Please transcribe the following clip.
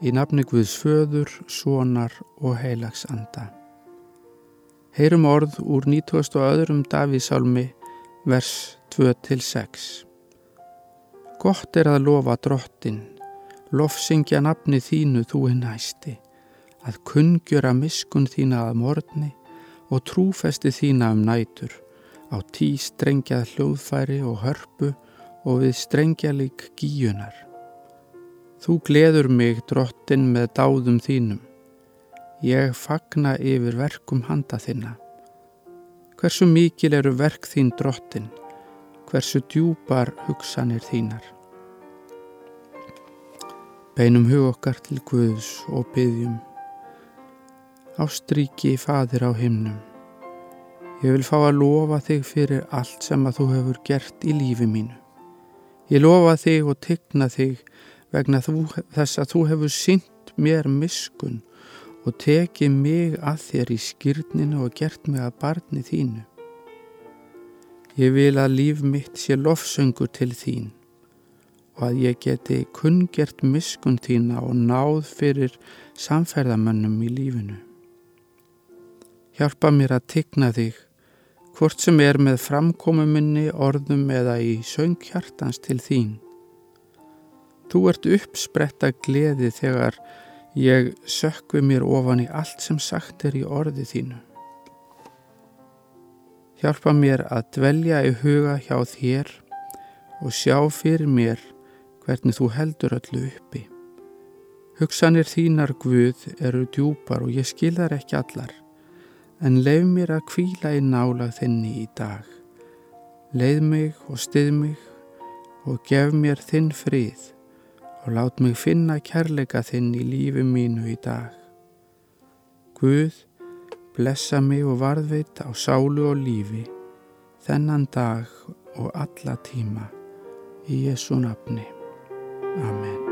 í nafni Guðs föður, sonar og heilags anda. Heyrum orð úr 90. og öðrum Davísálmi, vers 2-6. Gott er að lofa drottin, lofsingja nafni þínu þú hinn hæsti, að kungjöra miskun þína að morgni og trúfesti þína um nætur, á tí strengjað hljóðfæri og hörpu og við strengja lík gíunar. Þú gleður mig drottin með dáðum þínum. Ég fagna yfir verkum handa þinna. Hversu mikil eru verk þín drottin, hversu djúpar hugsanir þínar. Beinum hug okkar til Guðs og byggjum. Ástríki fadir á himnum. Ég vil fá að lofa þig fyrir allt sem að þú hefur gert í lífi mínu. Ég lofa þig og tegna þig vegna þú, þess að þú hefur synt mér miskun og tekið mig að þér í skýrninu og gert mig að barni þínu. Ég vil að líf mitt sé lofsöngur til þín og að ég geti kunngert miskun þína og náð fyrir samferðamönnum í lífinu. Hjálpa mér að tigna þig, hvort sem er með framkomuminni, orðum eða í sönghjartans til þín. Þú ert uppspretta gleði þegar ég sökvi mér ofan í allt sem sagt er í orði þínu. Hjálpa mér að dvelja í huga hjá þér og sjá fyrir mér hvernig þú heldur öllu uppi. Hugsanir þínar Guð eru djúpar og ég skilðar ekki allar, en leif mér að kvíla í nálag þinni í dag. Leið mig og stið mig og gef mér þinn frið og lát mig finna kærleika þinn í lífi mínu í dag. Guð, blessa mig og varðveit á sálu og lífi, þennan dag og alla tíma, í Jésu nafni. Amen.